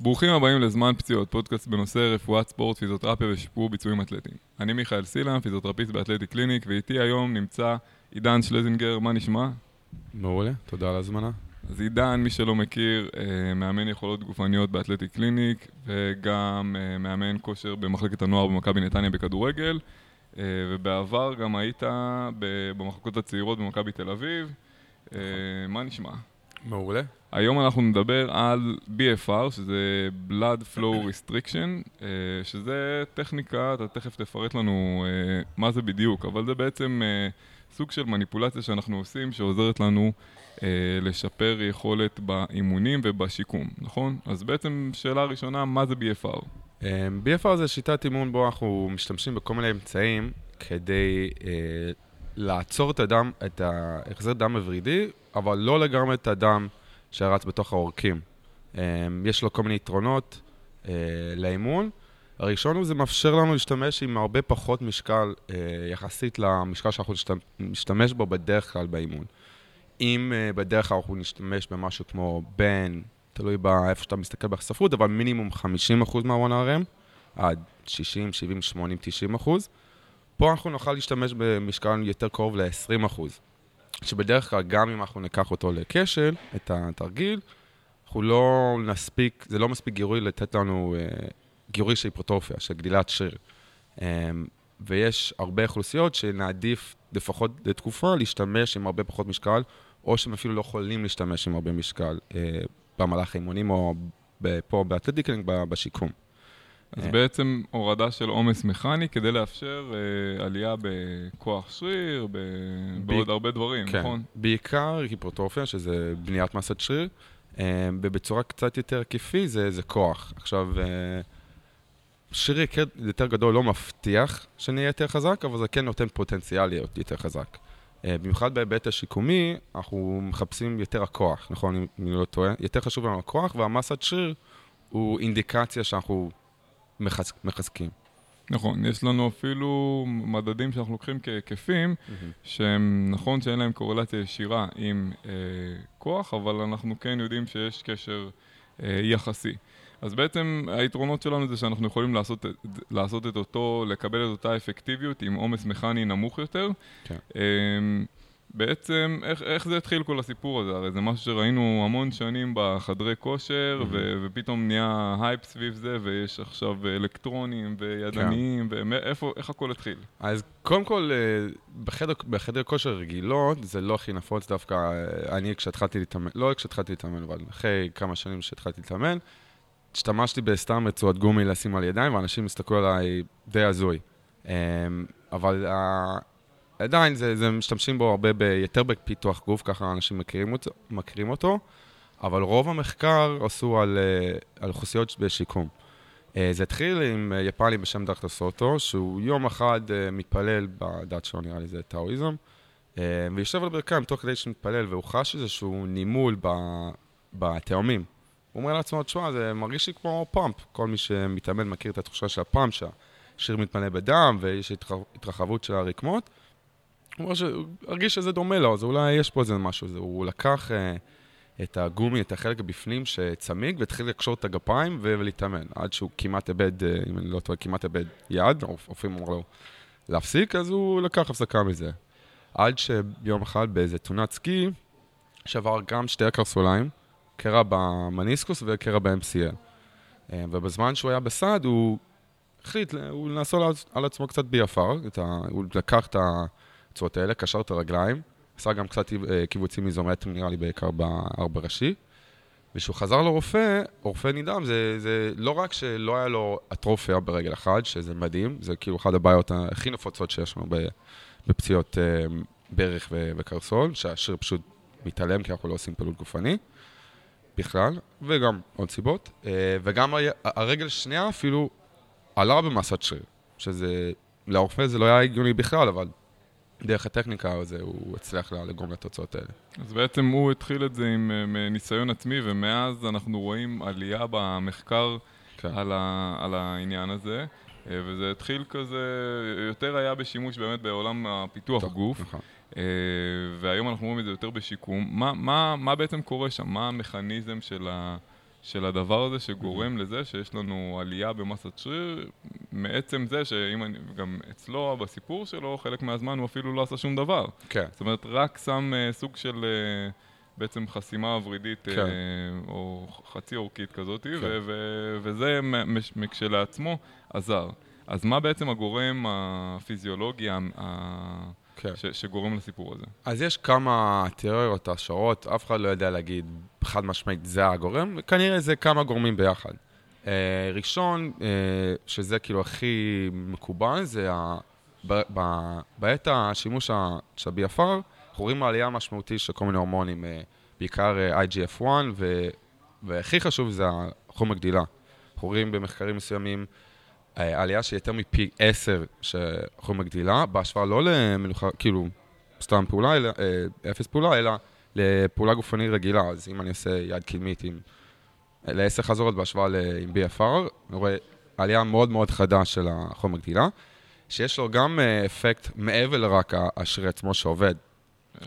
ברוכים הבאים לזמן פציעות, פודקאסט בנושא רפואת ספורט, פיזיותרפיה ושיפור ביצועים אתלטיים. אני מיכאל סילם, פיזיותרפיסט באתלטי קליניק, ואיתי היום נמצא עידן שלזינגר, מה נשמע? מעולה, תודה על ההזמנה. אז עידן, מי שלא מכיר, אה, מאמן יכולות גופניות באתלטי קליניק, וגם אה, מאמן כושר במחלקת הנוער במכבי נתניה בכדורגל, אה, ובעבר גם היית במחלקות הצעירות במכבי תל אביב. מה נשמע? מעולה. היום אנחנו נדבר על BFR, שזה Blood Flow Restriction, שזה טכניקה, אתה תכף תפרט לנו מה זה בדיוק, אבל זה בעצם סוג של מניפולציה שאנחנו עושים שעוזרת לנו אה, לשפר יכולת באימונים ובשיקום, נכון? אז בעצם שאלה ראשונה, מה זה BFR? אה, BFR זה שיטת אימון בו אנחנו משתמשים בכל מיני אמצעים כדי אה, לעצור את הדם, את ההחזר דם הוורידי, אבל לא לגמרי את הדם שרץ בתוך העורקים. אה, יש לו כל מיני יתרונות אה, לאימון. הראשון הוא זה מאפשר לנו להשתמש עם הרבה פחות משקל אה, יחסית למשקל שאנחנו נשתמש בו בדרך כלל באימון. אם בדרך כלל אנחנו נשתמש במשהו כמו בין, תלוי באיפה שאתה מסתכל בספרות, אבל מינימום 50% מה-1RM, עד 60, 70, 80, 90%, פה אנחנו נוכל להשתמש במשקל יותר קרוב ל-20%. שבדרך כלל, גם אם אנחנו ניקח אותו לכשל, את התרגיל, אנחנו לא נספיק, זה לא מספיק גירוי לתת לנו אה, גירוי של היפרוטרופיה, של גדילת שריר. אמ, ויש הרבה אוכלוסיות שנעדיף לפחות לתקופה להשתמש עם הרבה פחות משקל, או שהם אפילו לא יכולים להשתמש עם הרבה משקל אה, במהלך האימונים או פה באתלטיקלינג בשיקום. אז אה. בעצם הורדה של עומס מכני כדי לאפשר אה, עלייה בכוח שריר, ב... ב... בעוד הרבה דברים, כן. נכון? בעיקר היפרטרופיה, שזה בניית מסת שריר, אה, ובצורה קצת יותר כיפי זה, זה כוח. עכשיו, אה, שריר יותר גדול לא מבטיח שנהיה יותר חזק, אבל זה כן נותן פוטנציאל להיות יותר חזק. Uh, במיוחד בהיבט השיקומי, אנחנו מחפשים יותר הכוח, נכון? אם אני לא טועה. יותר חשוב לנו הכוח, והמסת שריר הוא אינדיקציה שאנחנו מחז... מחזקים. נכון, יש לנו אפילו מדדים שאנחנו לוקחים כהיקפים, mm-hmm. שהם, נכון שאין להם קורלציה ישירה עם אה, כוח, אבל אנחנו כן יודעים שיש קשר אה, יחסי. אז בעצם היתרונות שלנו זה שאנחנו יכולים לעשות, לעשות את אותו, לקבל את אותה אפקטיביות עם עומס מכני נמוך יותר. כן. אמ, בעצם, איך, איך זה התחיל כל הסיפור הזה? הרי זה משהו שראינו המון שנים בחדרי כושר, mm-hmm. ו- ופתאום נהיה הייפ סביב זה, ויש עכשיו אלקטרונים וידניים, כן. ואיפה, איך הכל התחיל? אז קודם כל, אה, בחדר, בחדר כושר רגילות, זה לא הכי נפוץ דווקא, אה, אני כשהתחלתי להתאמן, לא כשהתחלתי להתאמן, אבל אחרי כמה שנים שהתחלתי להתאמן, השתמשתי בסתם רצועת גומי לשים על ידיים, ואנשים הסתכלו עליי די הזוי. אמ, אבל עדיין זה, זה משתמשים בו הרבה ב, בפיתוח גוף, ככה אנשים מכירים אותו, מכירים אותו, אבל רוב המחקר עשו על, אה, על אוכלוסיות בשיקום. אה, זה התחיל עם אה, יפני בשם דארטה סוטו, שהוא יום אחד מתפלל בדת שלו, נראה לי זה טאואיזם, ויושב על ברכיים תוך כדי שמתפלל, והוא חש איזשהו נימול בתאומים. הוא אומר לעצמו, תשמע, זה מרגיש לי כמו פאמפ. כל מי שמתאמן מכיר את התחושה של הפאמפ, שהשריר מתמלא בדם ויש התרחבות של הרקמות. הוא הרגיש שזה דומה לו, אז אולי יש פה איזה משהו. זה, הוא לקח אה, את הגומי, את החלק בפנים שצמיג, והתחיל לקשור את הגפיים ולהתאמן, עד שהוא כמעט איבד, אה, אם אני לא טועה, כמעט איבד יד, רופאים אמרו לו להפסיק, אז הוא לקח הפסקה מזה. עד שיום אחד באיזה תאונת סקי, שבר גם שתי הקרסוליים, קרע במניסקוס וקרע ב-MCL. אה, ובזמן שהוא היה בסד, הוא החליט, הוא לעשות על עצמו קצת BFR, ה... הוא לקח את הצורות האלה, קשר את הרגליים, עשה גם קצת אה, קיבוצים איזומטריים, נראה לי בעיקר בארבע ראשי. וכשהוא חזר לרופא, רופא נדהם, זה, זה לא רק שלא היה לו אטרופיה ברגל אחד, שזה מדהים, זה כאילו אחת הבעיות הכי נפוצות שיש לנו בפציעות אה, ברך וקרסול, שהשריר פשוט מתעלם כי אנחנו לא עושים פעילות גופני. בכלל, וגם עוד סיבות. אה, וגם הרגל השנייה אפילו עלה במסת שריר, שזה, לרופא זה לא היה הגיוני בכלל, אבל דרך הטכניקה הזה הוא הצליח לגרום לתוצאות האלה. אז בעצם הוא התחיל את זה עם אה, ניסיון עצמי, ומאז אנחנו רואים עלייה במחקר כן. על, ה, על העניין הזה. אה, וזה התחיל כזה, יותר היה בשימוש באמת בעולם הפיתוח טוב, גוף. נכון. אה, והיום אנחנו רואים את זה יותר בשיקום. מה, מה, מה בעצם קורה שם? מה המכניזם של, ה, של הדבר הזה שגורם לזה שיש לנו עלייה במסת שריר, מעצם זה שאם אני, גם אצלו, בסיפור שלו, חלק מהזמן הוא אפילו לא עשה שום דבר. כן. זאת אומרת, רק שם uh, סוג של uh, בעצם חסימה ורידית, כן. uh, או חצי אורכית כזאת, כן. ו- ו- וזה כשלעצמו עזר. אז מה בעצם הגורם הפיזיולוגי ה- כן. ש- שגורם לסיפור הזה? אז יש כמה תיאוריות, השערות, אף אחד לא יודע להגיד חד משמעית זה הגורם, כנראה זה כמה גורמים ביחד. Uh, ראשון, uh, שזה כאילו הכי מקובל, זה ה... ב- ב- בעת השימוש של ה-BFR, אנחנו רואים עלייה משמעותית של כל מיני הורמונים, uh, בעיקר uh, IGF-1, ו... והכי חשוב זה החומר גדילה. אנחנו רואים במחקרים מסוימים עלייה של יותר מפי עשר של חומר גדילה, בהשוואה לא למנוחה, כאילו, סתם פעולה, אלא, אה, אפס פעולה, אלא לפעולה גופנית רגילה. אז אם אני עושה יד קדמית עם לעשר חזרות בהשוואה עם BFR, אני רואה עלייה מאוד מאוד חדה של החומר גדילה, שיש לו גם אה, אפקט מעבר לרק השריר עצמו שעובד.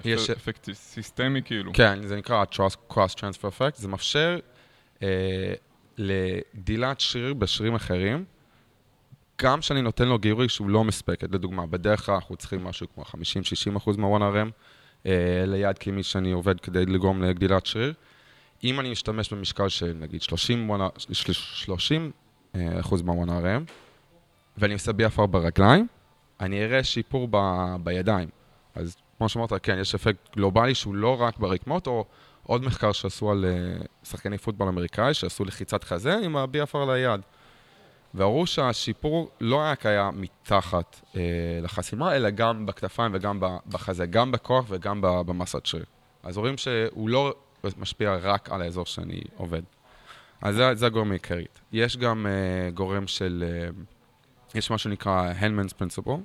יש- אפקט סיסטמי כאילו. כן, זה נקרא Cross Transfer Effect, זה מאפשר אה, לגדילת שריר בשרירים אחרים, גם כשאני נותן לו גירוי שהוא לא מספקת, לדוגמה, בדרך כלל אנחנו צריכים משהו כמו 50-60 אחוז מהוון RM, אה, ליד כמי שאני עובד כדי לגרום לגדילת שריר. אם אני משתמש במשקל של נגיד 30, וואנה- של- 30 אה, אחוז מהוון RM, ואני עושה BFR ברגליים, אני אראה שיפור ב, בידיים. אז כמו שאמרת, כן, יש אפקט גלובלי שהוא לא רק ברקמות, או עוד מחקר שעשו על אה, שחקני פוטבול אמריקאי, שעשו לחיצת חזה עם ה-BFR ליד. והראו שהשיפור לא רק היה מתחת אה, לחסימה, אלא גם בכתפיים וגם בחזה, גם בכוח וגם במסת שריר. אז רואים שהוא לא משפיע רק על האזור שאני עובד. אז זה, זה הגורם העיקרית. יש גם אה, גורם של, אה, יש מה שנקרא Handman's Principle,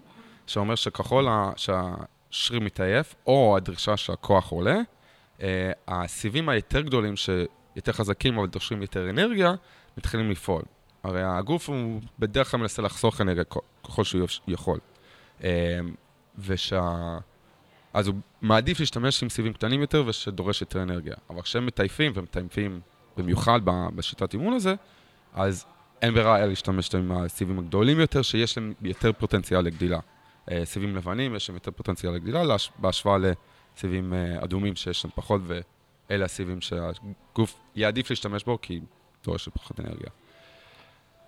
שאומר שככל שהשריר מתעייף, או הדרישה שהכוח עולה, אה, הסיבים היותר גדולים, שיותר חזקים אבל דורשים יותר אנרגיה, מתחילים לפעול. הרי הגוף הוא בדרך כלל מנסה לחסוך אנרגיה כ- ככל שהוא יכול. אה, ושה... אז הוא מעדיף להשתמש עם סיבים קטנים יותר ושדורש יותר אנרגיה. אבל כשהם מטייפים, ומטייפים במיוחד בשיטת אימון הזה, אז אין ברירה אלא להשתמש עם הסיבים הגדולים יותר, שיש להם יותר פוטנציאל לגדילה. אה, סיבים לבנים, יש להם יותר פוטנציאל לגדילה, בהשוואה לסיבים אה, אדומים שיש להם פחות, ואלה הסיבים שהגוף יעדיף להשתמש בו, כי דורש פחות אנרגיה.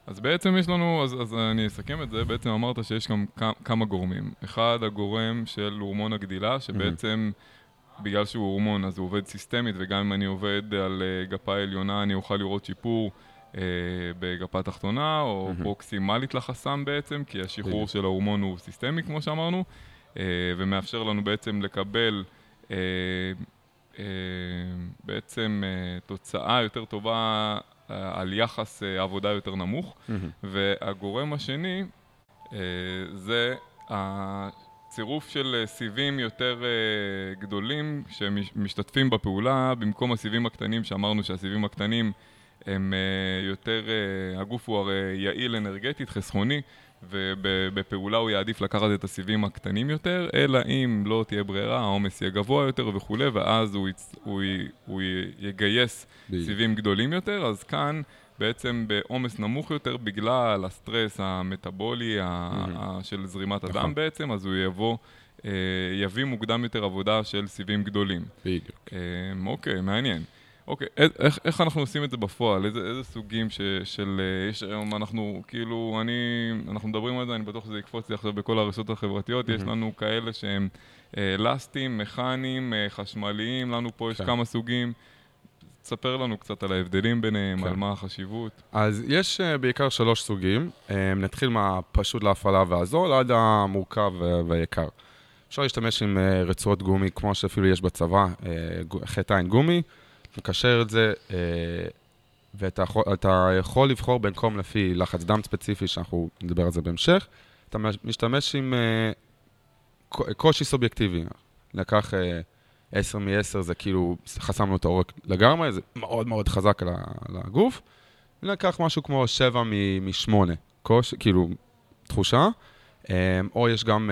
אז בעצם יש לנו, אז, אז אני אסכם את זה, בעצם אמרת שיש גם כמה גורמים. אחד, הגורם של הורמון הגדילה, שבעצם בגלל שהוא הורמון אז הוא עובד סיסטמית, וגם אם אני עובד על uh, גפה עליונה אני אוכל לראות שיפור uh, בגפה תחתונה, או מהמם. פרוקסימלית לחסם בעצם, כי השחרור בדיוק. של ההורמון הוא סיסטמי כמו שאמרנו, uh, ומאפשר לנו בעצם לקבל uh, uh, בעצם uh, תוצאה יותר טובה על יחס uh, עבודה יותר נמוך. והגורם השני אה, זה הצירוף של אה, סיבים יותר אה, גדולים שמשתתפים בפעולה במקום הסיבים הקטנים שאמרנו שהסיבים הקטנים הם אה, יותר, אה, הגוף הוא הרי יעיל אנרגטית, חסכוני ובפעולה הוא יעדיף לקחת את הסיבים הקטנים יותר, אלא אם לא תהיה ברירה, העומס יהיה גבוה יותר וכולי, ואז הוא, יצ... הוא, י... הוא י... יגייס בדיוק. סיבים גדולים יותר, אז כאן בעצם בעומס נמוך יותר בגלל הסטרס המטאבולי ה- מהמם. ה- של זרימת נכון. הדם בעצם, אז הוא יבוא, אה, יביא מוקדם יותר עבודה של סיבים גדולים. בדיוק. אה, אוקיי, מעניין. אוקיי, א- איך, איך אנחנו עושים את זה בפועל? איזה, איזה סוגים ש, של... אה, יש היום, אנחנו כאילו, אני... אנחנו מדברים על זה, אני בטוח שזה יקפוץ לי עכשיו בכל הרשתות החברתיות. יש מהמם. לנו כאלה שהם אה, לסטים, מכניים, אה, חשמליים, לנו פה יש כן. כמה סוגים. תספר לנו קצת על ההבדלים ביניהם, כן. על מה החשיבות. אז יש uh, בעיקר שלוש סוגים. Uh, נתחיל מהפשוט להפעלה והזול עד המורכב uh, והיקר. אפשר להשתמש עם uh, רצועות גומי, כמו שאפילו יש בצבא, uh, חטא עין גומי, מקשר את זה, uh, ואתה יכול, יכול לבחור בין קום לפי לחץ דם ספציפי, שאנחנו נדבר על זה בהמשך. אתה מש- משתמש עם ק- קושי סובייקטיבי. לקח uh, 10 מ-10 זה כאילו, חסמנו את העורק לגמרי, זה מאוד מאוד חזק הגוף. לקח משהו כמו 7 מ-8, קוש, כאילו, תחושה. או יש גם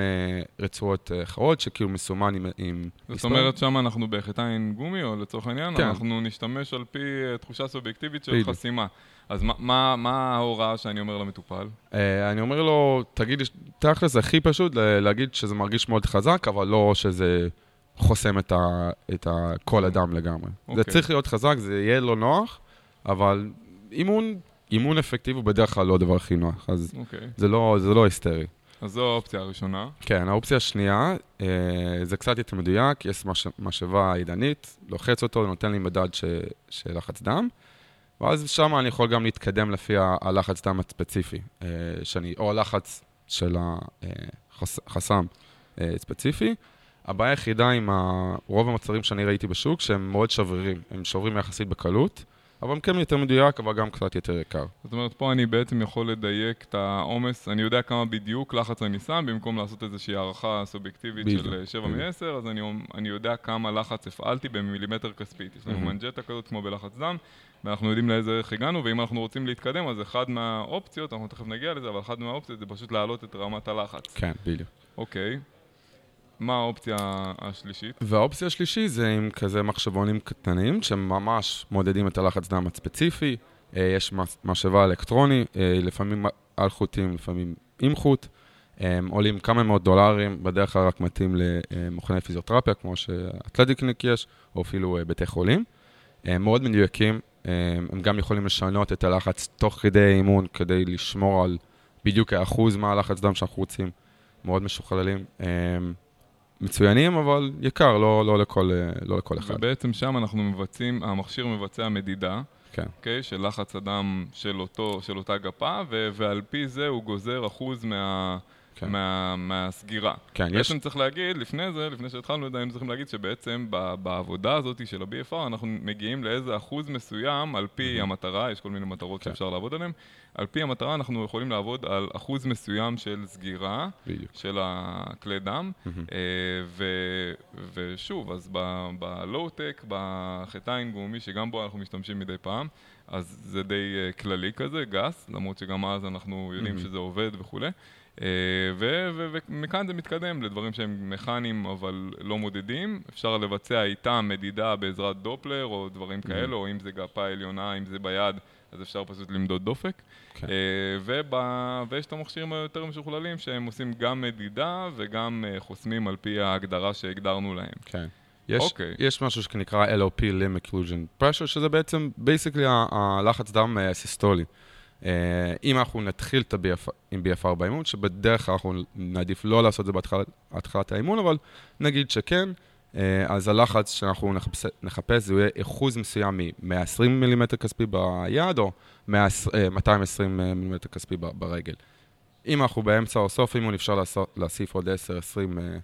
רצועות אחרות שכאילו מסומן עם, עם זאת אומרת, שם אנחנו בחיטיים גומי, או לצורך העניין, כן. אנחנו נשתמש על פי אה, תחושה סובייקטיבית של בדיוק. חסימה. אז מה- מה מה ההוראה שאני אומר למטופל? אה, אני אומר לו, תגיד, תכל'ס הכי פשוט להגיד שזה מרגיש מאוד חזק, אבל לא שזה חוסם את, ה, את ה, כל אדם לגמרי. זה אוקיי. צריך להיות חזק, זה יהיה לא נוח, אבל אימון, אימון אפקטיבי הוא בדרך כלל לא הדבר הכי נוח, אז אוקיי. זה לא, זה לא היסטרי. אז זו האופציה הראשונה. כן, האופציה השנייה, אה, זה קצת יותר מדויק, יש מש, משאבה עידנית, לוחץ אותו, נותן לי מדד ש, של לחץ דם, ואז שם אני יכול גם להתקדם לפי הלחץ דם הספציפי, אה, שאני, או הלחץ של החסם אה, ספציפי. הבעיה היחידה עם רוב המוצרים שאני ראיתי בשוק, שהם מאוד שברירים, הם שוברים יחסית בקלות, אבל כן יותר מדויק, אבל גם קצת יותר יקר. זאת אומרת, פה אני בעצם יכול לדייק את העומס, אני יודע כמה בדיוק לחץ אני שם, במקום לעשות איזושהי הערכה סובייקטיבית בדיוק, של 7 בדיוק. מ-10, אז אני, אני יודע כמה לחץ הפעלתי במילימטר כספית. יש לנו. מנג'טה כזאת כמו בלחץ דם, ואנחנו יודעים לאיזה ערך הגענו, ואם אנחנו רוצים להתקדם, אז אחד מהאופציות, אנחנו תכף נגיע לזה, אבל אחת מהאופציות זה פשוט להעלות את רמת הלחץ. כן, בדיוק. אוקיי. מה האופציה השלישית? והאופציה השלישי זה עם כזה מחשבונים קטנים, שממש מודדים את הלחץ דם הספציפי. אה, יש משאבה אלקטרוני, אה, לפעמים על חוטים, לפעמים עם חוט. הם עולים כמה מאות דולרים, בדרך כלל רק מתאים למכוני פיזיותרפיה, כמו שאתלטיקניק יש, או אפילו אה, בתי חולים. הם מאוד מדויקים, אה, הם גם יכולים לשנות את הלחץ תוך כדי אימון, כדי לשמור על בדיוק האחוז מהלחץ דם שאנחנו רוצים. מאוד משוכללים. מצוינים, אבל יקר, לא, לא, לכל, אה, לא לכל אחד. ובעצם שם אנחנו מבצעים, המכשיר מבצע מדידה, כן. אוקיי? של לחץ הדם של, אותו, של אותה גפה, ו- ועל פי זה הוא גוזר אחוז מה, כן. מה, מהסגירה. כן, יש... בעצם צריך להגיד, לפני זה, לפני שהתחלנו את זה, היינו צריכים להגיד שבעצם ב- בעבודה הזאת של ה-BFR אנחנו מגיעים לאיזה אחוז מסוים על פי המטרה, יש כל מיני מטרות כן. שאפשר לעבוד עליהן, על פי המטרה אנחנו יכולים לעבוד על אחוז מסוים של סגירה בדיוק. של הכלי דם. אה, ו- ושוב, אז בלואו-טק, בחיטיים גומי, שגם בו אנחנו משתמשים מדי פעם, אז זה די אה, כללי כזה, גס, למרות שגם אז אנחנו יודעים מהמם. שזה עובד וכולי. ו- ו- ומכאן זה מתקדם לדברים שהם מכניים אבל לא מודדים. אפשר לבצע איתם מדידה בעזרת דופלר או דברים כאלה, או אם זה גפה עליונה, אם זה ביד, אז אפשר פשוט למדוד דופק. כן. אה, וב- ויש את המכשירים היותר משוכללים שהם עושים גם מדידה וגם אה, חוסמים על פי ההגדרה שהגדרנו להם. כן. יש, אוקיי. יש משהו שנקרא LOP, Limb Occlusion Pressure, שזה בעצם, basically, הלחץ דם אה, הסיסטולי. אה, אם אנחנו נתחיל את ה-BF, עם BFR באימון, שבדרך כלל אנחנו נעדיף לא לעשות את זה בהתחלת התחלת האימון, אבל נגיד שכן, אה, אז הלחץ שאנחנו נחפש, נחפש זה יהיה אחוז מסוים מ-120 מילימטר כספי ביד, או 100, אה, 220 מילימטר כספי ברגל. אם אנחנו באמצע או סוף אימון, אפשר להוסיף עוד 10-20 אה, אה, מיל-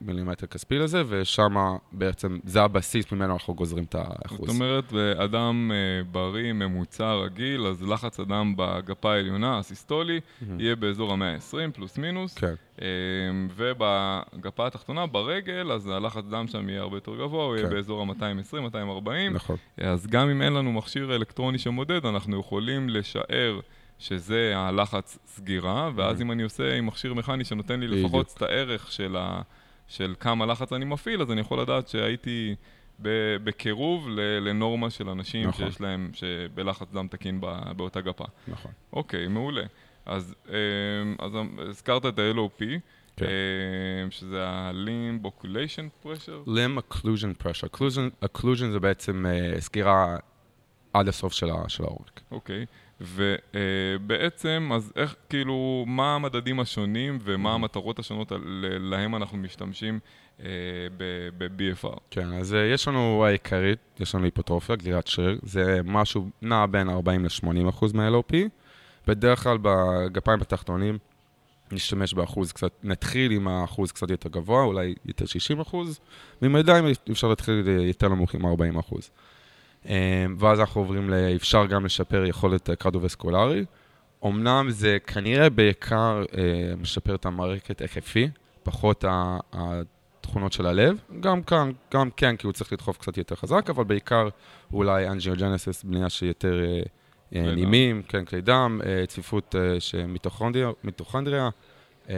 מילימטר כספי לזה, ושם בעצם זה הבסיס ממנו אנחנו גוזרים את האחוז. זאת אומרת, אדם אה, בריא, ממוצע, רגיל, אז לחץ הדם בגפה העליונה, הסיסטולי, מהמם. יהיה באזור ה-120 פלוס מינוס. כן, אה, ובגפה התחתונה, ברגל, אז הלחץ דם שם יהיה הרבה יותר גבוה, הוא יהיה כן. באזור ה-220-240. נכון. אז גם אם אין לנו מכשיר אלקטרוני שמודד, אנחנו יכולים לשער שזה הלחץ סגירה, ואז Mhm. אם אני עושה עם מכשיר מכני שנותן לי. לפחות את הערך של, ה, של כמה לחץ אני מפעיל, אז אני יכול לדעת שהייתי בקירוב לנורמה של אנשים נכון. שיש להם, שבלחץ דם תקין ב- באותה גפה. נכון. אוקיי, מעולה. אז, אמ, אז הזכרת את ה-LOP, כן. אמ, שזה ה-Limb Oculation Pressure. Limb Occlusion Pressure. Occlusion, occlusion זה בעצם אה, סגירה עד הסוף של, של העורק. אוקיי, ובעצם, אז איך, כאילו, מה המדדים השונים ומה. המטרות השונות להם אנחנו משתמשים אה, ב-BFR? כן, אז אה, יש לנו העיקרית, יש לנו היפוטרופיה, גדירת שריר, זה משהו נע בין 40 ל-80 אחוז מה-LOP. בדרך כלל בגפיים התחתונים נשתמש באחוז קצת, נתחיל עם האחוז קצת יותר גבוה, אולי יותר 60 אחוז, ועם הידיים אפשר להתחיל יותר נמוך עם 40 אחוז. אה, ואז אנחנו עוברים, ל... אפשר גם לשפר יכולת קרדו-וסקולרי. אמנם זה כנראה בעיקר אה, משפר את המערכת היקפי, פחות התכונות של הלב. גם כאן, גם כן, כי הוא צריך לדחוף קצת יותר חזק, אבל בעיקר אולי angiogenesis, בנייה שיותר אה, אה. נימים, כן, כלי דם, צפיפות של מיטוכונדריה, אמ,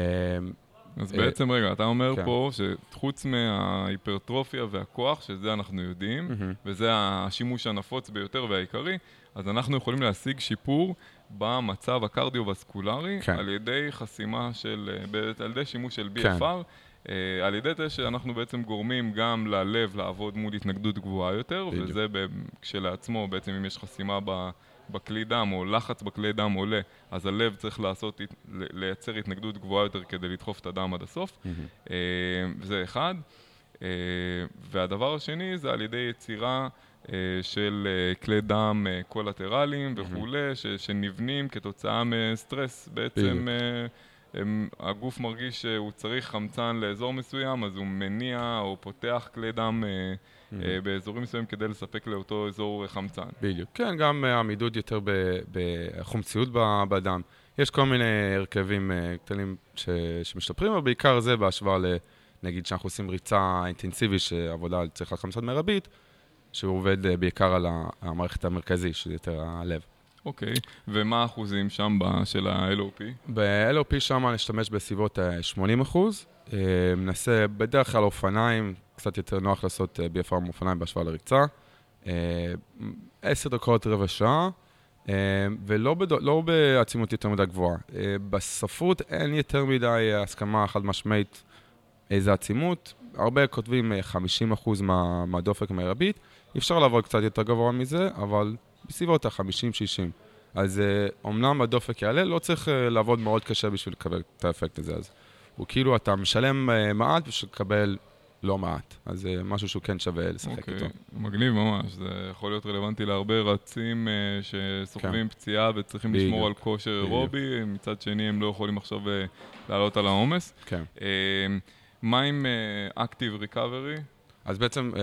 אז אה, בעצם, רגע, אתה אומר כן. פה שחוץ מההיפרטרופיה והכוח, שזה אנחנו יודעים. וזה השימוש הנפוץ ביותר והעיקרי, אז אנחנו יכולים להשיג שיפור במצב הקרדיו-וסקולרי כן. על ידי חסימה של, אה, על ידי שימוש של כן. BFR, אה, על ידי זה שאנחנו בעצם גורמים גם ללב לעבוד מול התנגדות גבוהה יותר, בדיוק. וזה ב- כשלעצמו, בעצם אם יש חסימה ב... בכלי דם או לחץ בכלי דם עולה, אז הלב צריך לעשות, לייצר התנגדות גבוהה יותר כדי לדחוף את הדם עד הסוף. אה, זה אחד. אה, והדבר השני זה על ידי יצירה אה, של כלי דם קולטרליים וכולי, ש- שנבנים כתוצאה מסטרס. בעצם הם, הגוף מרגיש שהוא צריך חמצן לאזור מסוים, אז הוא מניע או פותח כלי דם אה, אה, באזורים מסוימים כדי לספק לאותו אזור חמצן. בדיוק. כן, גם אה, עמידות יותר בחומציות ב- בדם. יש כל מיני הרכבים אה, קטנים ש- שמשתפרים, אבל בעיקר זה בהשוואה ל... נגיד שאנחנו עושים ריצה אינטנסיבית, שעבודה על צריכת חמצן מרבית, שהוא עובד בעיקר על המערכת המרכזי, שזה יותר הלב. אוקיי, ומה האחוזים שם ב- של ה-LOP? ב-LOP שם נשתמש בסביבות אה, 80 אחוז. אה, ננסה בדרך כלל אופניים, קצת יותר נוח לעשות אה, BFR עם אופניים בהשוואה לריצה. אה, עשר דקות, רבע שעה, אה, ולא בד... לא בעצימות יותר מדי גבוהה. אה, בספרות אין יותר מדי אה, הסכמה חד משמעית איזה עצימות. הרבה כותבים אה, 50 אחוז מה... מהדופק המרבית. אפשר לעבוד קצת יותר גבוה מזה, אבל בסביבות ה-50-60. אז אומנם הדופק יעלה, לא צריך לעבוד מאוד קשה בשביל לקבל את האפקט הזה. אז הוא כאילו, אתה משלם uh, מעט בשביל לקבל לא מעט. אז זה uh, משהו שהוא כן שווה לשחק אוקיי, איתו. מגניב ממש, זה יכול להיות רלוונטי להרבה רצים אה, שסוחבים פציעה וצריכים בדיוק, לשמור על כושר. אירובי, מצד שני הם לא יכולים עכשיו אה, לעלות על העומס. כן. אה, מה עם אה, Active Recovery? אז בעצם uh,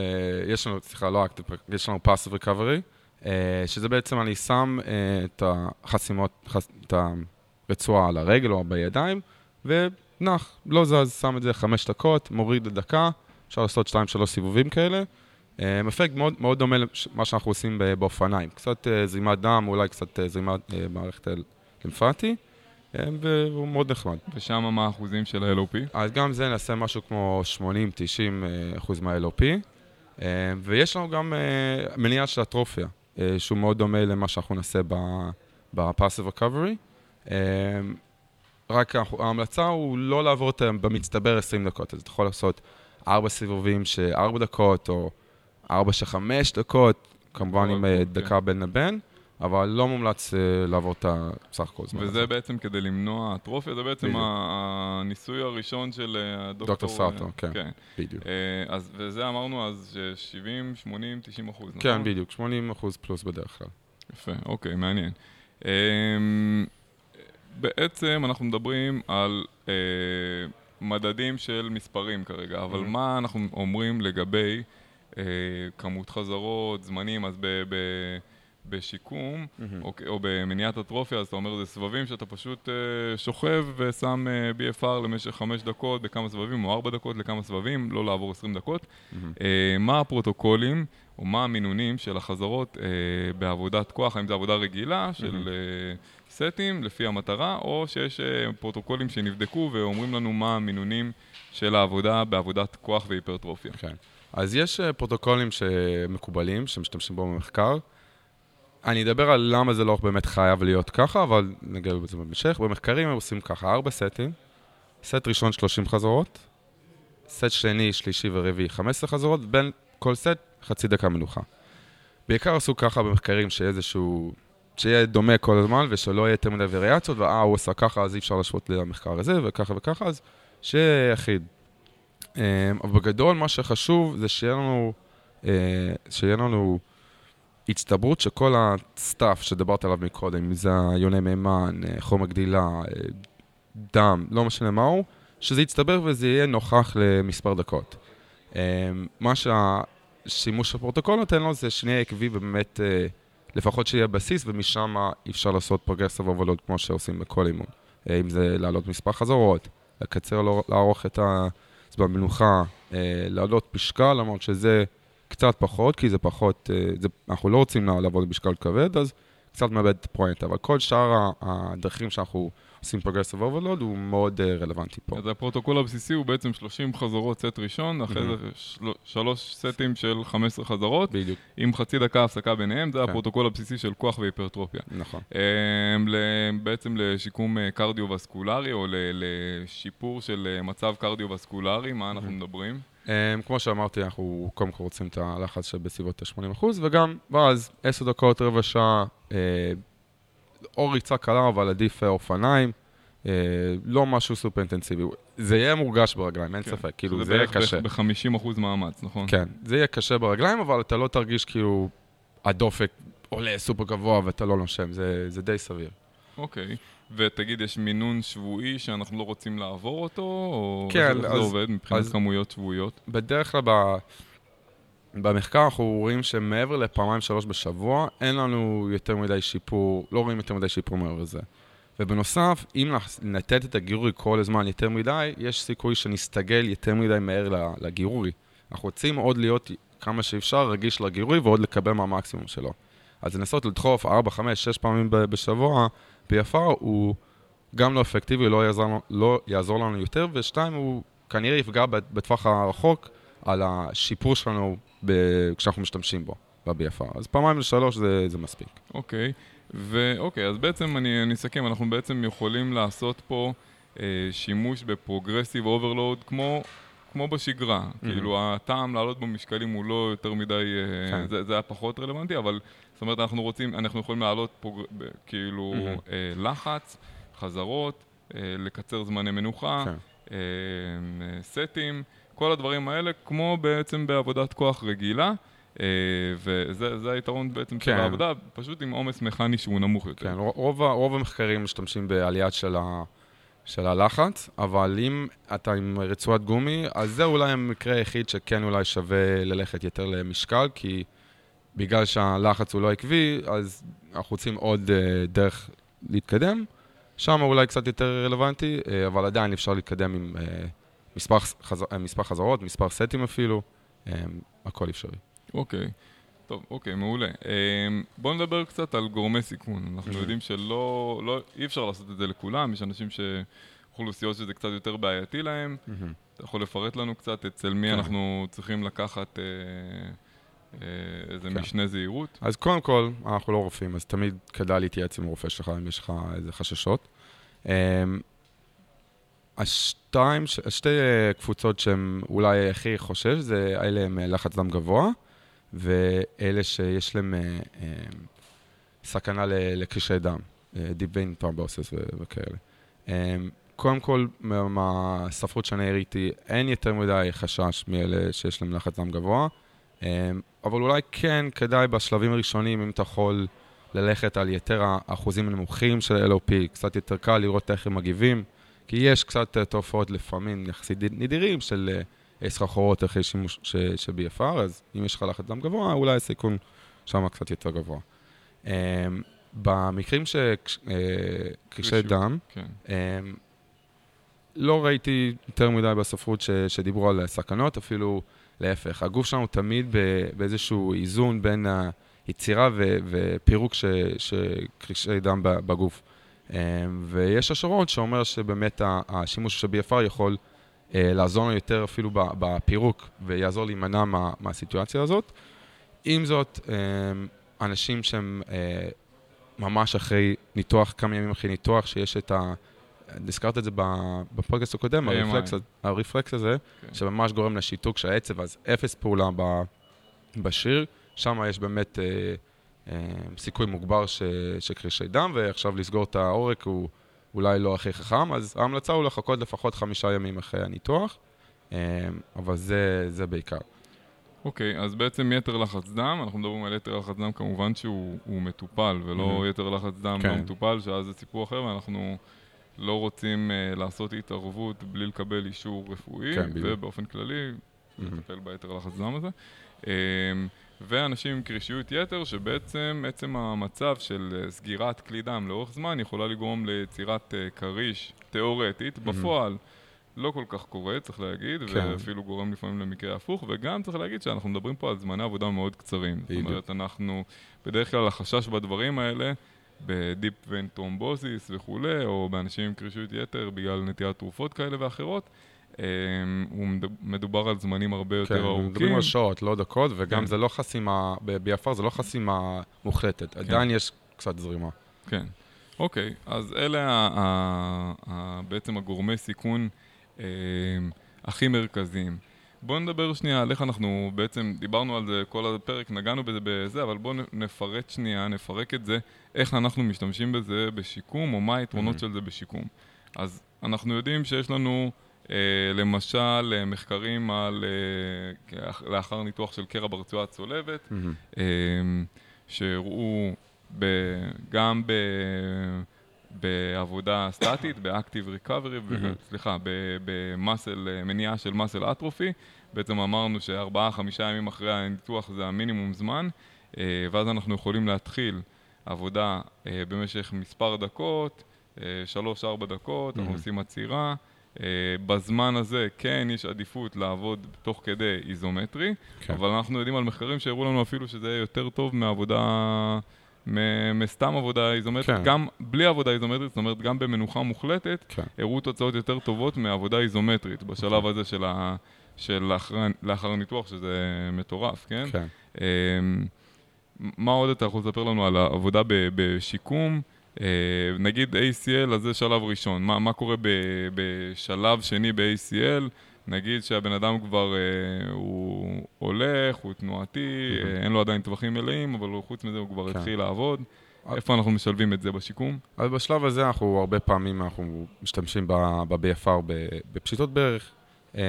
יש לנו, סליחה, לא אקטיב, יש לנו passive recovery, uh, שזה בעצם אני שם uh, את החסימות, חס, את הרצועה על הרגל או בידיים, ונח, לא זז, שם את זה חמש דקות, מוריד לדקה, אפשר לעשות שתיים, שלוש סיבובים כאלה. Um, אפקט מאוד, מאוד דומה למה שאנחנו עושים באופניים. קצת uh, זרימת דם, אולי קצת uh, זרימת מערכת לימפטי, והוא מאוד נחמד. ושם מה האחוזים של ה-LOP? אז גם זה נעשה משהו כמו 80-90 אה, אחוז מה-LOP. אה, ויש לנו גם אה, מניעה של אטרופיה, אה, שהוא מאוד דומה למה שאנחנו נעשה ב-Passive Recovery. רק ההמלצה הוא לא לעבור את במצטבר 20 דקות, אז אתה יכול לעשות 4 סיבובים של 4 דקות, או 4 של 5 דקות, כמובן עם אה, אוקיי. דקה בין לבין, אבל לא מומלץ אה, לעבור את הסך הכל זמן. וזה. בעצם כדי למנוע אטרופיה, זה בעצם הניסוי הראשון של אה, הדוקטור... דוקטור סאטו, אה, כן. כן. בדיוק. אז, וזה אמרנו אז ש-70, 80, 90 אחוז, נכון? כן, בדיוק, 80 אחוז פלוס בדרך כלל. יפה, אוקיי, מעניין. בעצם אנחנו מדברים על אה, מדדים של מספרים כרגע, אבל Mhm. מה אנחנו אומרים לגבי אה, כמות חזרות, זמנים, אז ב... ב בשיקום, מהמם. או, או במניעת אטרופיה, אז אתה אומר, זה סבבים שאתה פשוט אה, שוכב ושם אה, BFR למשך חמש דקות בכמה סבבים, או ארבע דקות לכמה סבבים, לא לעבור עשרים דקות. מהמם. אה, מה הפרוטוקולים, או מה המינונים של החזרות אה, בעבודת כוח, האם זו עבודה רגילה של מהמם. אה, סטים לפי המטרה, או שיש אה, פרוטוקולים שנבדקו ואומרים לנו מה המינונים של העבודה בעבודת כוח והיפרטרופיה. כן. אז יש אה, פרוטוקולים שמקובלים, שמשתמשים בו במחקר. אני אדבר על למה זה לא באמת חייב להיות ככה, אבל נגיע לזה בהמשך. במחקרים הם עושים ככה, ארבע סטים. סט ראשון 30 חזרות, סט שני, שלישי ורביעי 15 חזרות, בין כל סט חצי דקה מנוחה. בעיקר עשו ככה במחקרים שיהיה איזשהו... שיהיה דומה כל הזמן ושלא יהיה יותר מדי וריאציות, ואה, הוא עשה ככה, אז אי אפשר להשוות למחקר הזה, וככה וככה, אז שיהיה יחיד. אמ, אבל בגדול, מה שחשוב זה שיהיה לנו, אה, שיהיה לנו הצטברות של כל ה stuff שדיברת עליו מקודם, אם זה יוני מימן, אה, חומר גדילה, אה, דם, לא משנה מהו, שזה יצטבר וזה יהיה נוכח למספר דקות. אמ, מה שהשימוש בפרוטוקול נותן לו זה שנהיה עקבי ובאמת, אה, לפחות שיהיה בסיס, ומשם אפשר לעשות progressive overload כמו שעושים בכל אימון. אה, אם זה לעלות מספר חזרות, לקצר, לא- להאריך את הזמן מנוחה, אה, לעלות משקל, למרות שזה קצת פחות, כי זה פחות, אה, זה, אנחנו לא רוצים לעבוד במשקל כבד, אז קצת מאבד את הפרויקט, אבל כל שאר הדרכים שאנחנו עושים progressive overload הוא מאוד uh, רלוונטי פה. אז הפרוטוקול הבסיסי הוא בעצם 30 חזרות סט ראשון, אחרי זה של... שלוש סטים של 15 חזרות. בדיוק. עם חצי דקה הפסקה ביניהם, זה כן. הפרוטוקול הבסיסי של כוח והיפרטרופיה. נכון. Um, בעצם לשיקום אה, קרדיו-וסקולרי, או לשיפור של מצב קרדיו-וסקולרי, מה אנחנו מדברים? Um, כמו שאמרתי, אנחנו קודם כל רוצים את הלחץ שבסביבות ה-80%, וגם, ואז 10 דקות, רבע שעה, uh, או ריצה קלה, אבל עדיף אה, אופניים. Uh, לא משהו סופר אינטנסיבי. זה יהיה מורגש ברגליים, אין כן. ספק, כאילו, זה יהיה קשה. זה בערך ב-50% מאמץ, נכון? כן, זה יהיה קשה ברגליים, אבל אתה לא תרגיש כאילו הדופק עולה סופר גבוה ואתה לא נושם, זה, זה די סביר. אוקיי. ותגיד, יש מינון שבועי שאנחנו לא רוצים לעבור אותו, או כן, איך זה עובד מבחינת אז כמויות שבועיות? בדרך כלל ב... במחקר אנחנו רואים שמעבר לפעמיים שלוש בשבוע, אין לנו יותר מדי שיפור, לא רואים יותר מדי שיפור מעבר לזה. ובנוסף, אם נתת את הגירורי כל הזמן יותר מדי, יש סיכוי שנסתגל יותר מדי מהר לגירורי. אנחנו רוצים עוד להיות כמה שאפשר רגיש לגירורי ועוד לקבל מהמקסימום שלו. אז לנסות לדחוף 4, 5, 6 פעמים בשבוע, PFR הוא גם לא אפקטיבי, לא יעזור, לא יעזור לנו יותר, ושתיים, הוא כנראה יפגע בטווח הרחוק על השיפור שלנו ב... כשאנחנו משתמשים בו, ב-BFR. אז פעמיים לשלוש זה, זה מספיק. אוקיי, ואוקיי, אז בעצם אני, אני אסכם, אנחנו בעצם יכולים לעשות פה אה, שימוש ב progressive overload כמו... כמו בשגרה, mm-hmm. כאילו הטעם לעלות במשקלים הוא לא יותר מדי, אה, כן. זה, זה היה פחות רלוונטי, אבל זאת אומרת אנחנו רוצים, אנחנו יכולים לעלות פוג... כאילו mm-hmm. אה, לחץ, חזרות, אה, לקצר זמני מנוחה, כן. אה, אה, סטים, כל הדברים האלה, כמו בעצם בעבודת כוח רגילה. Uh, וזה היתרון בעצם כן. של העבודה, פשוט עם עומס מכני שהוא נמוך יותר. כן, רוב, רוב המחקרים משתמשים בעליית של, ה, של הלחץ, אבל אם אתה עם רצועת גומי, אז זה אולי המקרה היחיד שכן אולי שווה ללכת יותר למשקל, כי בגלל שהלחץ הוא לא עקבי, אז אנחנו רוצים עוד uh, דרך להתקדם. שם אולי קצת יותר רלוונטי, uh, אבל עדיין אפשר להתקדם עם uh, מספר, חז... מספר חזרות, מספר סטים אפילו, um, הכל אפשרי. אוקיי. טוב, אוקיי, מעולה. בואו נדבר קצת על גורמי סיכון. אנחנו יודעים שלא, לא, אי אפשר לעשות את זה לכולם, יש אנשים ש... אוכלוסיות שזה קצת יותר בעייתי להם. אתה יכול לפרט לנו קצת אצל מי כן. אנחנו צריכים לקחת... אה, איזה כן. משנה זהירות? אז קודם כל, אנחנו לא רופאים, אז תמיד כדאי להתייעץ עם רופא שלך אם יש לך איזה חששות. אמ, השתיים, השתי אה, קבוצות שהן אולי הכי חושש, זה אלה עם אה, לחץ דם גבוה, ואלה שיש להם סכנה לקשרי דם, Deep Vein Thrombosis וכאלה. אמ, קודם כל, מהספרות שאני הראיתי, אין יותר מדי חשש מאלה שיש להם לחץ דם גבוה. אמ, אבל אולי כן כדאי בשלבים הראשונים, אם אתה יכול ללכת על יתר האחוזים הנמוכים של LOP, קצת יותר קל לראות איך הם מגיבים, כי יש קצת תופעות לפעמים יחסית נדירים של אה, סחרחורות אחרי שימוש של BFR, אז אם יש לך לחץ דם גבוה, אולי הסיכון שם קצת יותר גבוה. אמ, במקרים שקרישי אה, דם, כן. לא ראיתי יותר מדי בספרות שדיברו על סכנות, אפילו... להפך, הגוף שלנו תמיד באיזשהו איזון בין היצירה ו- ופירוק של קרישי דם בגוף. אמ, ויש השערות שאומר שבאמת השימוש של BFR יכול אה, לעזור לנו יותר אפילו בפירוק ויעזור להימנע מה, מהסיטואציה הזאת. עם זאת, אמ, אנשים שהם אה, ממש אחרי ניתוח, כמה ימים אחרי ניתוח, שיש את ה... הזכרת את זה בפודקאסט הקודם, הרפלקס, הרפלקס הזה, okay. כן. שממש גורם לשיתוק של העצב, אז אפס פעולה בשיר, שם יש באמת אה, אה, סיכוי מוגבר ש, של קרישי דם, ועכשיו לסגור את העורק הוא אולי לא הכי חכם, אז ההמלצה הוא לחכות לפחות חמישה ימים אחרי הניתוח, אה, אבל זה, זה בעיקר. אוקיי, okay, אז בעצם יתר לחץ דם, אנחנו מדברים על יתר לחץ דם כמובן שהוא מטופל, ולא mm-hmm. יתר לחץ דם כן. לא מטופל, שאז זה סיפור אחר, ואנחנו... לא רוצים uh, לעשות התערבות בלי לקבל אישור רפואי, כן, ובאופן כללי, mm-hmm. לטפל ביתר לחץ דם הזה. Um, ואנשים עם קרישיות יתר, שבעצם עצם המצב של uh, סגירת כלי דם לאורך זמן יכולה לגרום ליצירת uh, כריש תיאורטית, mm-hmm. בפועל. לא כל כך קורה, צריך להגיד, כן. ואפילו גורם לפעמים למקרה הפוך, וגם צריך להגיד שאנחנו מדברים פה על זמני עבודה מאוד קצרים. בדיוק. זאת אומרת, אנחנו, בדרך כלל החשש בדברים האלה, ב deep vein thrombosis וכולי, או באנשים עם קרישיות יתר בגלל נטילת תרופות כאלה ואחרות, אה, הוא מדובר על זמנים הרבה כן, יותר ארוכים. מדברים על שעות, לא דקות, וגם כן. זה לא חסימה, BFR זה לא חסימה מוחלטת, עדיין יש קצת זרימה. כן. אוקיי, אז אלה ה- ה- ה- בעצם הגורמי סיכון אה, הכי מרכזיים. בואו נדבר שנייה על איך אנחנו בעצם, דיברנו על זה כל הפרק, נגענו בזה בזה, אבל בואו נפרט שנייה, נפרק את זה, איך אנחנו משתמשים בזה בשיקום, או מה היתרונות Mhm. של זה בשיקום. אז אנחנו יודעים שיש לנו, אה, למשל, אה, מחקרים על, אה, לאחר ניתוח של קרע ברצועה הצולבת, מהמם. אמ, שהראו ב, גם ב, בעבודה סטטית, Recovery, מהמם. סליחה, במסל, מניעה של מסל אטרופי, בעצם אמרנו שארבעה, חמישה ימים אחרי הניתוח זה המינימום זמן, אה, ואז אנחנו יכולים להתחיל עבודה אה, במשך מספר דקות, אה, שלוש-ארבע דקות, אנחנו. עושים עצירה. אה, בזמן הזה כן יש עדיפות לעבוד תוך כדי איזומטרי, כן. אבל אנחנו יודעים על מחקרים שהראו לנו אפילו שזה יהיה יותר טוב מעבודה, מסתם עבודה איזומטרית, כן. גם בלי עבודה איזומטרית, זאת אומרת גם במנוחה מוחלטת, כן. הראו תוצאות יותר טובות מעבודה איזומטרית בשלב הזה של, ה, של לאחר, לאחר הניתוח, שזה מטורף, כן? כן. אמ, מה עוד אתה יכול לספר לנו על העבודה ב- בשיקום? אה, נגיד ACL, אז זה שלב ראשון. מה, מה קורה ב, בשלב שני ב-ACL? נגיד שהבן אדם כבר, אה, הוא הולך, הוא תנועתי. אה, אין לו עדיין טווחים מלאים, אבל הוא- חוץ מזה הוא כבר כן. התחיל לעבוד. אה. איפה אנחנו משלבים את זה בשיקום? אז בשלב הזה אנחנו הרבה פעמים אנחנו משתמשים ב-BFR בפשיטות ברך. אמ,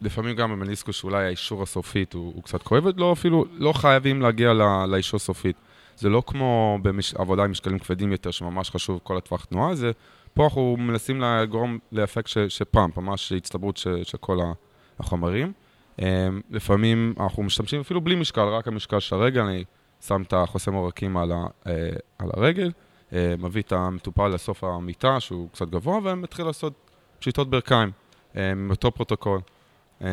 לפעמים גם במניסקוס שאולי האישור הסופית הוא, הוא קצת כואב, לא אפילו, לא חייבים להגיע ל- לאישור סופית. זה לא כמו בעבודה עם משקלים כבדים יותר, שממש חשוב כל הטווח תנועה, זה פה אנחנו מנסים לגרום לאפקט ש- שפאמפ, ממש הצטברות של כל החומרים. אמ, לפעמים אנחנו משתמשים אפילו בלי משקל, רק המשקל של הרגל, אני שם את החוסם עורקים על, אה, על הרגל, אה, מביא את המטופל לסוף המיטה, שהוא קצת גבוה, ומתחיל לעשות פשיטות ברכיים, אה, עם אותו פרוטוקול. אה,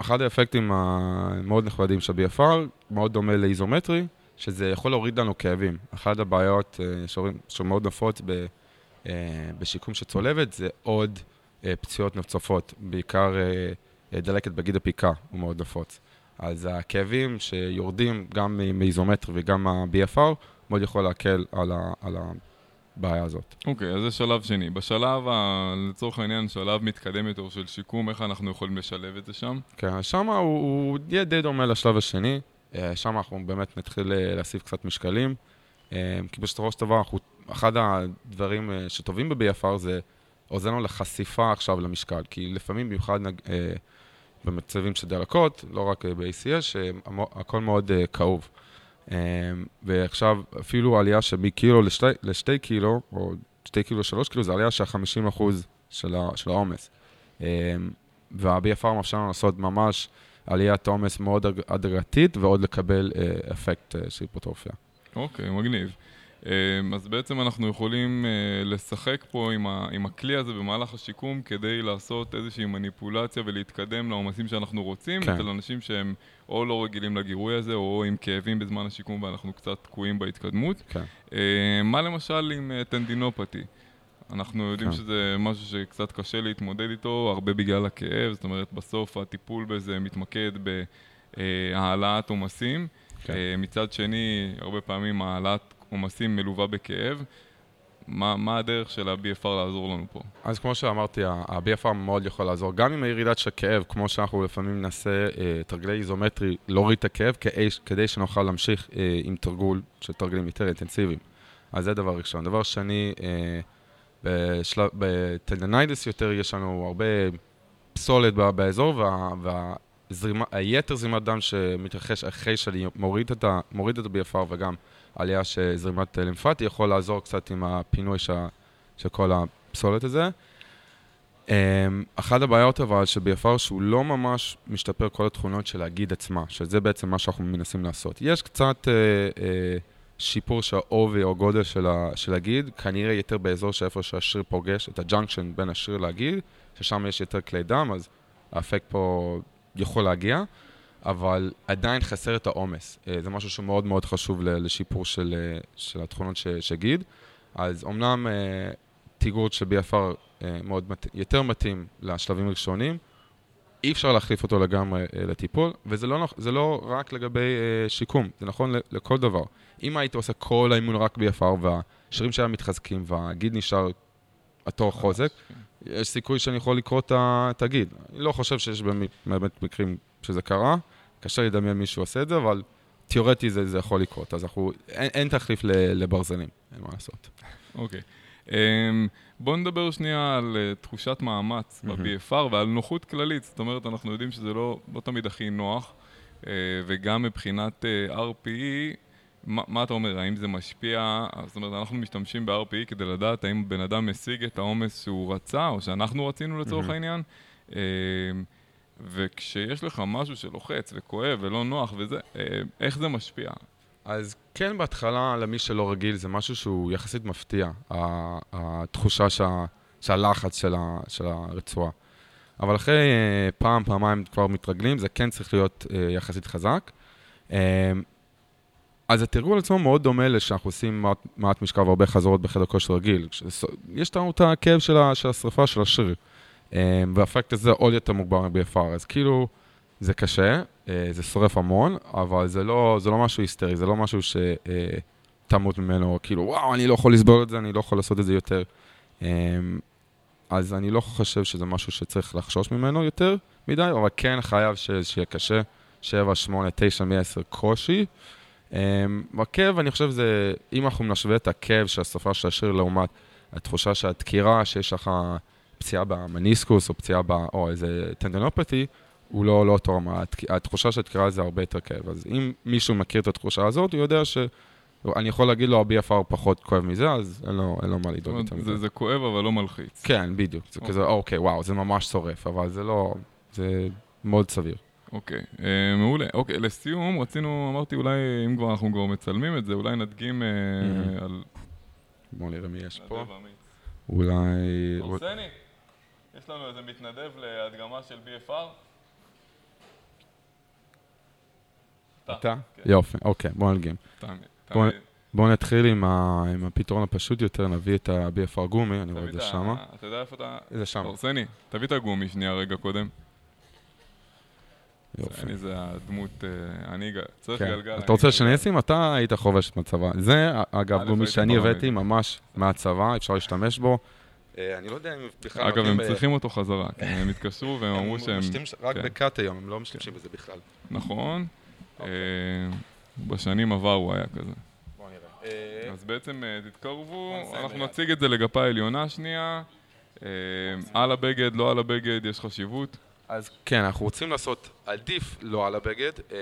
אחד האפקטים המאוד נכבדים של BFR, מאוד דומה לאיזומטרי, שזה יכול להוריד לנו כאבים. אחת הבעיות אה, שמאוד נפוץ ב- אה, בשיקום של צולבת, זה עוד אה, פציעות נוספות, בעיקר אה, אה, דלקת בגיד הפיקה, הוא מאוד נפוץ. אז הכאבים שיורדים גם מ- מאיזומטרי וגם מה-BFR, מאוד יכול להקל על, ה, על הבעיה הזאת. אוקיי, אז זה שלב שני. בשלב, ה- לצורך העניין, שלב מתקדם יותר של שיקום, איך אנחנו יכולים לשלב את זה שם? כן, שם הוא, הוא יהיה די דומה לשלב השני. אה, שם אנחנו באמת נתחיל אה, להוסיף קצת משקלים. אה, כי בסופו של דבר, אחד הדברים אה, שטובים ב-BFR זה עוזר לנו לחשיפה עכשיו למשקל. כי לפעמים, במיוחד נג- אה, במצבים של דלקות, לא רק אה, ב-ACS, שהכל מאוד כאוב. אה, ועכשיו, אפילו עלייה של מקילו לשתי, לשתי קילו, או שתי קילו לשלוש קילו, זה עלייה של 50% של ה- של העומס. אה, וה-BFR מאפשר לנו לעשות ממש עליית עומס מאוד הדרג- הדרגתית, ועוד לקבל אפקט של היפוטרופיה. אוקיי, מגניב. אמ, אז בעצם אנחנו יכולים אה, לשחק פה עם, ה, עם הכלי הזה במהלך השיקום כדי לעשות איזושהי מניפולציה ולהתקדם לעומסים שאנחנו רוצים, כן. אצל אנשים שהם או לא רגילים לגירוי הזה או עם כאבים בזמן השיקום ואנחנו קצת תקועים בהתקדמות. כן. אה, מה למשל עם אה, טנדינופתי? אנחנו יודעים כן. שזה משהו שקצת קשה להתמודד איתו, הרבה בגלל הכאב, זאת אומרת בסוף הטיפול בזה מתמקד בהעלאת עומסים. כן. אה, מצד שני, הרבה פעמים העלאת עומסים מלווה בכאב. מה, מה הדרך של ה-BFR לעזור לנו פה? אז כמו שאמרתי, ה-BFR מאוד יכול לעזור, גם עם הירידת של הכאב, כמו שאנחנו לפעמים נעשה אה, תרגלי איזומטרי, להוריד את הכאב, כדי, כדי שנוכל להמשיך אה, עם תרגול של תרגלים יותר אינטנסיביים. אז זה דבר ראשון. דבר שני, אה, בטנדניידס יותר יש לנו הרבה פסולת באזור, וה, והזרימה, היתר זרימת דם שמתרחש אחרי שאני מוריד את, ה, מוריד את ה-BFR וגם עלייה של זרימת לימפטי, יכול לעזור קצת עם הפינוי של, של כל הפסולת הזה. Um, אחת הבעיות אבל שב-BFR שהוא לא ממש משתפר כל התכונות של הגיד עצמה, שזה בעצם מה שאנחנו מנסים לעשות. יש קצת uh, uh, השיפור של העובי או גודל של, ה, של הגיד, כנראה יותר באזור שאיפה שהשריר פוגש, את ה junction בין השריר לגיד, ששם יש יותר כלי דם, אז האפקט פה יכול להגיע, אבל עדיין חסר את העומס. אה, זה משהו שמאוד מאוד חשוב לשיפור של, אה, של התכונות של גיד. אז אמנם אה, טיגורד של BFR מאוד. יותר מתאים לשלבים ראשונים, אי אפשר להחליף אותו לגמרי לטיפול, וזה לא, לא רק לגבי שיקום, זה נכון לכל דבר. אם היית עושה כל האימון רק BFR והשרירים שלה מתחזקים והגיד נשאר התור חוזק, כן. יש סיכוי שאני יכול לקרוא את הגיד. אני לא חושב שיש באמת מקרים שזה קרה, קשה לדמיין מישהו עושה את זה, אבל תיאורטי זה, זה יכול לקרות. אז אנחנו, אין, אין תחליף לברזלים, אין מה לעשות. אוקיי. Okay. אמ, um, בואו נדבר שנייה על uh, תחושת מאמץ mm-hmm. ב-BFR ועל נוחות כללית. זאת אומרת, אנחנו יודעים שזה לא, לא תמיד הכי נוח, uh, וגם מבחינת uh, RPE, מה, מה אתה אומר, האם זה משפיע, זאת אומרת, אנחנו משתמשים ב-RPE כדי לדעת האם בן אדם משיג את העומס שהוא רצה, או שאנחנו רצינו לצורך mm-hmm. העניין, אמ, וכשיש לך משהו שלוחץ וכואב ולא נוח וזה, אה, איך זה משפיע? אז כן, בהתחלה, למי שלא רגיל, זה משהו שהוא יחסית מפתיע, התחושה שה, שהלחץ של, ה, של הרצועה. אבל אחרי אה, פעם, פעמיים כבר מתרגלים, זה כן צריך להיות אה, יחסית חזק. אז התרגול עצמו מאוד דומה לשאנחנו עושים מעט, מעט משכב והרבה חזרות בחדר כושר רגיל. יש לנו את הכאב של, של השרפה של השריר. אמ, והאפקט הזה עוד יותר מוגבר מ-BFR, אז כאילו, זה קשה, אה, זה שורף המון, אבל זה לא, זה לא משהו היסטרי, זה לא משהו שתמות ממנו, כאילו, וואו, אני לא יכול לסבול את זה, אני לא יכול לעשות את זה יותר. אז אני לא חושב שזה משהו שצריך לחשוש ממנו יותר מדי, אבל כן חייב שיהיה קשה, 7, 8, 9, 10 קושי. בכאב, אני חושב זה, אם אנחנו נשווה את הכאב של השפה של השיר לעומת התחושה של הדקירה, שיש לך פציעה במניסקוס או פציעה ב... או איזה טנדנופתי, הוא לא, לא אותו רמה. התחושה של דקירה זה הרבה יותר כאב. אז אם מישהו מכיר את התחושה הזאת, הוא יודע ש... אני יכול להגיד לו, ה-BFR פחות כואב מזה, אז אין לו, אין לו מה לדאוג יותר מזה. זה כואב אבל לא מלחיץ. כן, בדיוק. זה אוקיי. כזה, אוקיי, וואו, זה ממש שורף, אבל זה לא... זה מאוד סביר. אוקיי, אה, מעולה. אוקיי, לסיום, רצינו, אמרתי, אולי, אם כבר אנחנו כבר מצלמים את זה, אולי נדגים אה, mm-hmm. על... בואו נראה מי יש פה. אולי... אורסני? יש לנו איזה מתנדב להדגמה של BFR? אתה? כן. יופי, אוקיי, בוא נדגים. בואו נתחיל עם, ה, עם הפתרון הפשוט יותר, נביא את ה-BFR גומי, אני רואה את זה שמה. אתה יודע איפה אתה... זה שם. אורסני, תביא את הגומי שנייה רגע קודם. יופי. אני זה הדמות, אה, אני צריך כן. גלגל. אתה רוצה שאני אשים? אתה היית חובש מהצבא. זה, אגב, גומי שאני הבאתי ממש מהצבא, אפשר להשתמש בו. אה, אני לא יודע אם בכלל... אגב, הם צריכים אותו חזרה, הם התקשרו והם אמרו שהם... רק כן. בקאט היום, הם לא משתמשים בזה בכלל. נכון. אוקיי. אה, בשנים עבר הוא היה כזה. בוא נראה. אז בעצם תתקרבו, אנחנו נציג את זה לגפה העליונה שנייה. על הבגד, לא על הבגד, יש חשיבות. אז כן, אנחנו רוצים לעשות עדיף לא על הבגד, אה,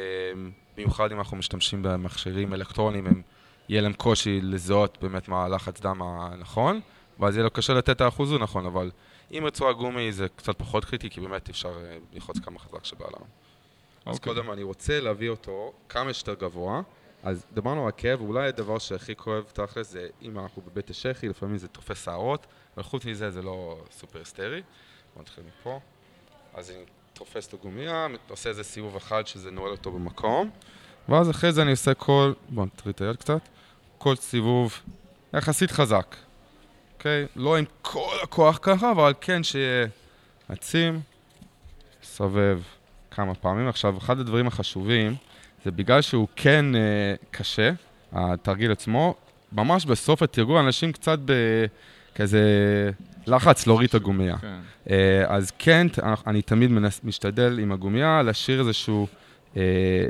במיוחד אם אנחנו משתמשים במכשירים אלקטרוניים, הם, יהיה להם קושי לזהות באמת מה הלחץ דם הנכון, ואז יהיה לו קשה לתת את האחוז הנכון, אבל עם רצועה גומי זה קצת פחות קריטי, כי באמת אפשר אה, ללחוץ כמה חזק שבעולם. Okay. אז אוקיי. קודם אני רוצה להביא אותו כמה שיותר גבוה. אז דיברנו על הכאב, אולי הדבר שהכי כואב תכל'ס זה אם אנחנו בבית השחי, לפעמים זה תופס שערות, אבל חוץ מזה זה לא סופר היסטרי. בוא נתחיל מפה. אז אני תופס את הגומיה, עושה איזה סיבוב אחד שזה נועל אותו במקום, ואז אחרי זה אני עושה כל, בוא נטריד את היד קצת, כל סיבוב יחסית חזק, אוקיי? לא עם כל הכוח ככה, אבל כן שיהיה עצים, סובב כמה פעמים. עכשיו, אחד הדברים החשובים, זה בגלל שהוא כן אה, קשה, התרגיל עצמו, ממש בסוף התרגול אנשים קצת בכזה לחץ להוריד את הגומייה. כן. אה, אז כן, אני תמיד מנס, משתדל עם הגומייה להשאיר איזשהו אה,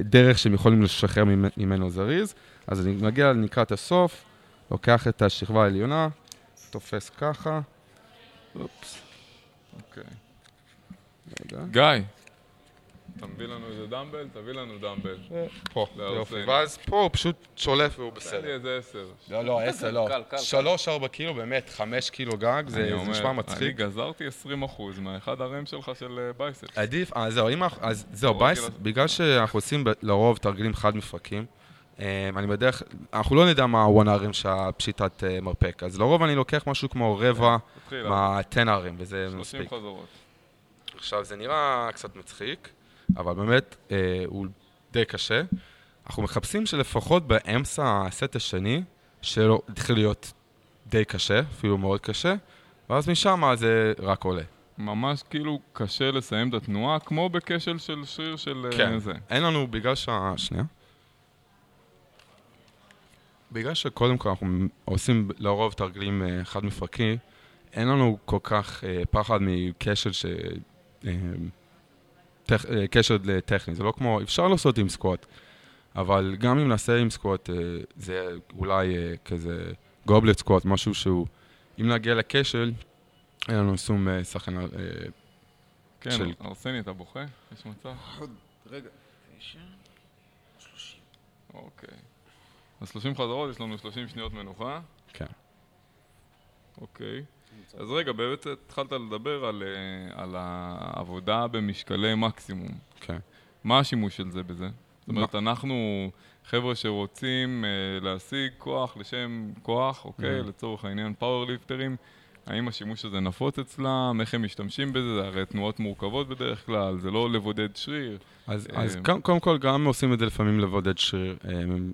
דרך שהם יכולים לשחרר ממנו זריז. אז אני מגיע לקראת הסוף, לוקח את השכבה העליונה, תופס ככה. אופס. אוקיי. גיא. תביא לנו איזה dumbbell, תביא לנו dumbbell. פה, יופי. ואז פה הוא פשוט שולף והוא בסדר. תן לי איזה עשר. לא, לא, עשר לא. שלוש, ארבע קילו, באמת, חמש קילו גג, זה נשמע מצחיק. אני גזרתי עשרים אחוז מהאחד RM שלך של bicep. עדיף, אז זהו, אז זהו, bicep, בגלל שאנחנו עושים לרוב תרגילים חד מפרקים, אה, אני בדרך, אנחנו לא נדע מה ה-one RM של הפשיטת אה, מרפק, אז לרוב אני לוקח משהו כמו רבע מה-10 RM, וזה 30 מספיק. חזרות. עכשיו, זה נראה קצת מצחיק, אבל באמת, אה, הוא די קשה. אנחנו מחפשים שלפחות באמצע הסט השני, שלו התחיל להיות די קשה, אפילו מאוד קשה, ואז משם זה רק עולה. ממש כאילו קשה לסיים את התנועה, כמו בכשל של שריר של אה, כן. זה. אין לנו, בגלל שה... שנייה. בגלל שקודם כל אנחנו עושים לרוב תרגילים אה, חד מפרקי, אין לנו כל כך אה, פחד מכשל ש... אה, טכ... אה, כשל טכני, זה לא כמו, אפשר לעשות עם סקווט, אבל גם אם נעשה עם סקווט, אה, זה אולי אה, כזה גובלט סקווט, משהו שהוא, אם נגיע לכשל, אין לנו שום שחקן, אה, כן, של- ארסני, אתה בוכה? יש מצב? עוד רגע. תשע, שלושים. אוקיי. אז 30 חזרות, יש לנו 30 שניות מנוחה. כן. אוקיי. אז רגע, באמת התחלת לדבר על, אה, על העבודה במשקלי מקסימום. כן. מה השימוש של זה בזה? זאת אומרת, אנחנו חבר'ה שרוצים אה, להשיג כוח לשם כוח, אוקיי? Mhm. לצורך העניין פאוורליפטרים. האם השימוש הזה נפוץ אצלם? איך הם משתמשים בזה? זה הרי תנועות מורכבות בדרך כלל, זה לא לבודד שריר. אז, אה, אז קודם, קודם כל גם עושים את זה לפעמים לבודד שריר,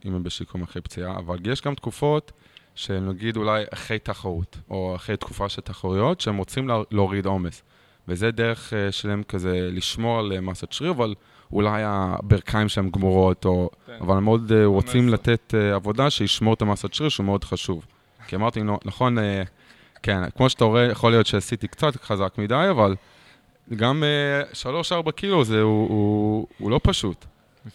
אם הם בשיקום אחרי פציעה, אבל יש גם תקופות שנגיד אולי אחרי תחרות, או אחרי תקופה של תחרויות, שהם רוצים לה, להוריד עומס. וזה דרך אה, שלהם כזה לשמור על אה, מסת שריר, אבל אולי הברכיים שלהם גמורות, או, כן. אבל הם מאוד אה, רוצים. לתת עבודה שישמור את המסת שריר, שהוא מאוד חשוב. כי אמרתי, נכון, כן, כמו שאתה רואה, יכול להיות שעשיתי קצת חזק מדי, אבל גם 3-4 קילו זה, הוא, הוא, הוא לא פשוט.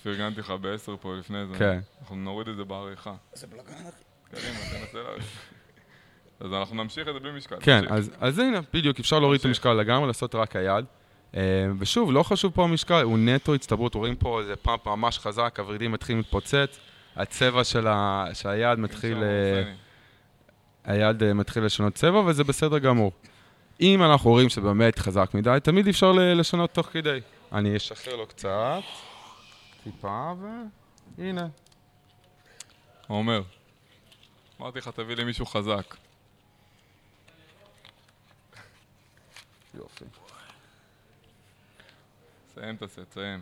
פרגנתי לך בעשר פה לפני זה. כן. אנחנו נוריד את זה בעריכה. זה בלאגן, אחי. קדימה, תנסה להריץ. אז אנחנו נמשיך את זה בלי משקל. כן. אז, אז הנה, בדיוק, אפשר להוריד את. המשקל לגמרי, לעשות רק היד. אה, ושוב, לא חשוב פה המשקל, הוא נטו הצטברות, רואים פה איזה פאמפ ממש חזק, הוורידים מתחילים להתפוצץ, הצבע של, ה, של היד מתחיל, אה. היד אה, מתחיל לשנות צבע, וזה בסדר גמור. אם אנחנו רואים שבאמת חזק מדי, תמיד אפשר לשנות תוך כדי. אני אשחרר לו קצת, טיפה, והנה. עומר, אמרתי לך, תביא לי מישהו חזק. יופי. סיים את הסט, סיים.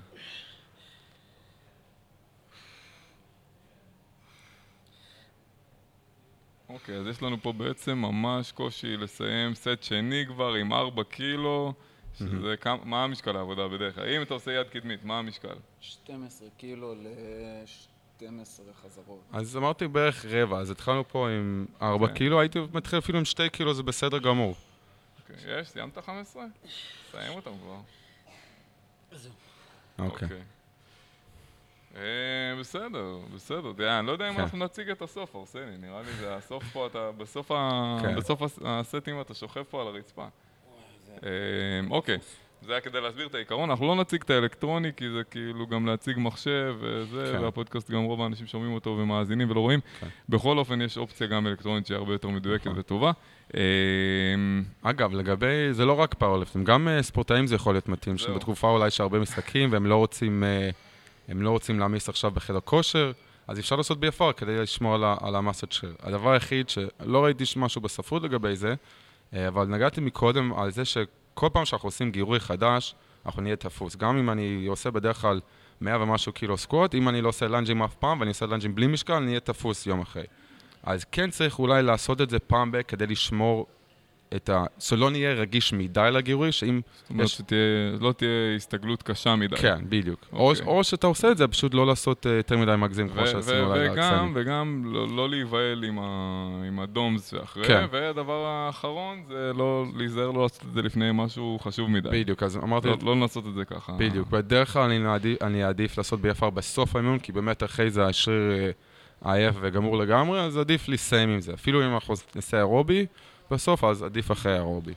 אוקיי, אז יש לנו פה בעצם ממש קושי לסיים סט שני כבר עם 4 קילו, שזה כמה, מה המשקל העבודה בדרך כלל? אם אתה עושה יד קדמית, מה המשקל? 12 קילו ל-12 חזרות. אז אמרתי בערך רבע, אז התחלנו פה עם 4 כן. קילו, הייתי מתחיל אפילו עם 2 קילו, זה בסדר גמור. אוקיי, יש? סיימת 15? סיים אותם כבר. אוקיי. אה, בסדר, בסדר. תראה, אני לא יודע אם כן. אנחנו נציג את הסוף, ארסני, נראה לי זה הסוף פה, אתה בסוף כן. הסטים אתה שוכב פה על הרצפה. אה, אוקיי, זה היה כדי להסביר את העיקרון, אנחנו לא נציג את האלקטרוני, כי זה כאילו גם להציג מחשב וזה, כן. והפודקאסט גם רוב האנשים שומעים אותו ומאזינים ולא רואים. כן. בכל אופן, יש אופציה גם אלקטרונית שהיא הרבה יותר מדויקת נכון. וטובה. אה, אגב, לגבי, זה לא רק פאורליפטים, גם uh, ספורטאים זה יכול להיות מתאים. שבתקופה אולי יש הרבה משחקים והם לא רוצים, uh, לא רוצים להעמיס עכשיו בחדר כושר, אז אפשר לעשות ביפר כדי לשמור על, על המסת שריר. הדבר היחיד שלא ראיתי משהו בספרות לגבי זה, uh, אבל נגעתי מקודם על זה שכל פעם שאנחנו עושים גירוי חדש, אנחנו נהיה תפוס. גם אם אני עושה בדרך כלל 100 ומשהו קילו סקווט, אם אני לא עושה לאנג'ים אף פעם ואני עושה לאנג'ים בלי משקל, אני אהיה תפוס יום אחרי. אז כן צריך אולי לעשות את זה פעם ב- כדי לשמור את ה... שלא נהיה רגיש מדי לגירוי, שאם... זאת אומרת יש- שלא תהיה הסתגלות קשה מדי. כן, בדיוק. או, אוקיי. או שאתה עושה את זה, פשוט לא לעשות אה, יותר מדי מגזים, כמו שעשינו אולי וגם. וגם לא, לא להיבהל עם, ה- עם הדומס שאחרי, כן. והדבר האחרון זה לא להיזהר לא לעשות את זה לפני משהו חשוב מדי. בדיוק, אז אמרתי, לא, לא לנסות את זה ככה. בדיוק. בדרך כלל אני אעדיף, אני אעדיף לעשות ביפר בסוף האימון, כי באמת אחרי זה השריר אה, עייף וגמור לגמרי, אז עדיף לסיים עם זה. אפילו אם אנחנו נעשה אירובי בסוף, אז עדיף אחרי האירובי.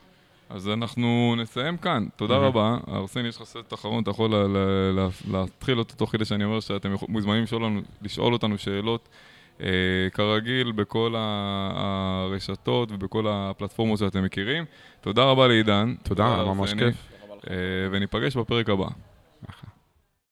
אז אנחנו נסיים כאן. תודה. רבה. ארסן, יש לך סט אחרון, אתה יכול לה- לה- לה- להתחיל אותו תוך כדי שאני אומר שאתם מוזמנים לשאול, אותנו שאלות. אה, כרגיל, בכל הרשתות ובכל הפלטפורמות שאתם מכירים. תודה רבה לעידן. תודה, ממש. כיף. אה, וניפגש בפרק הבא.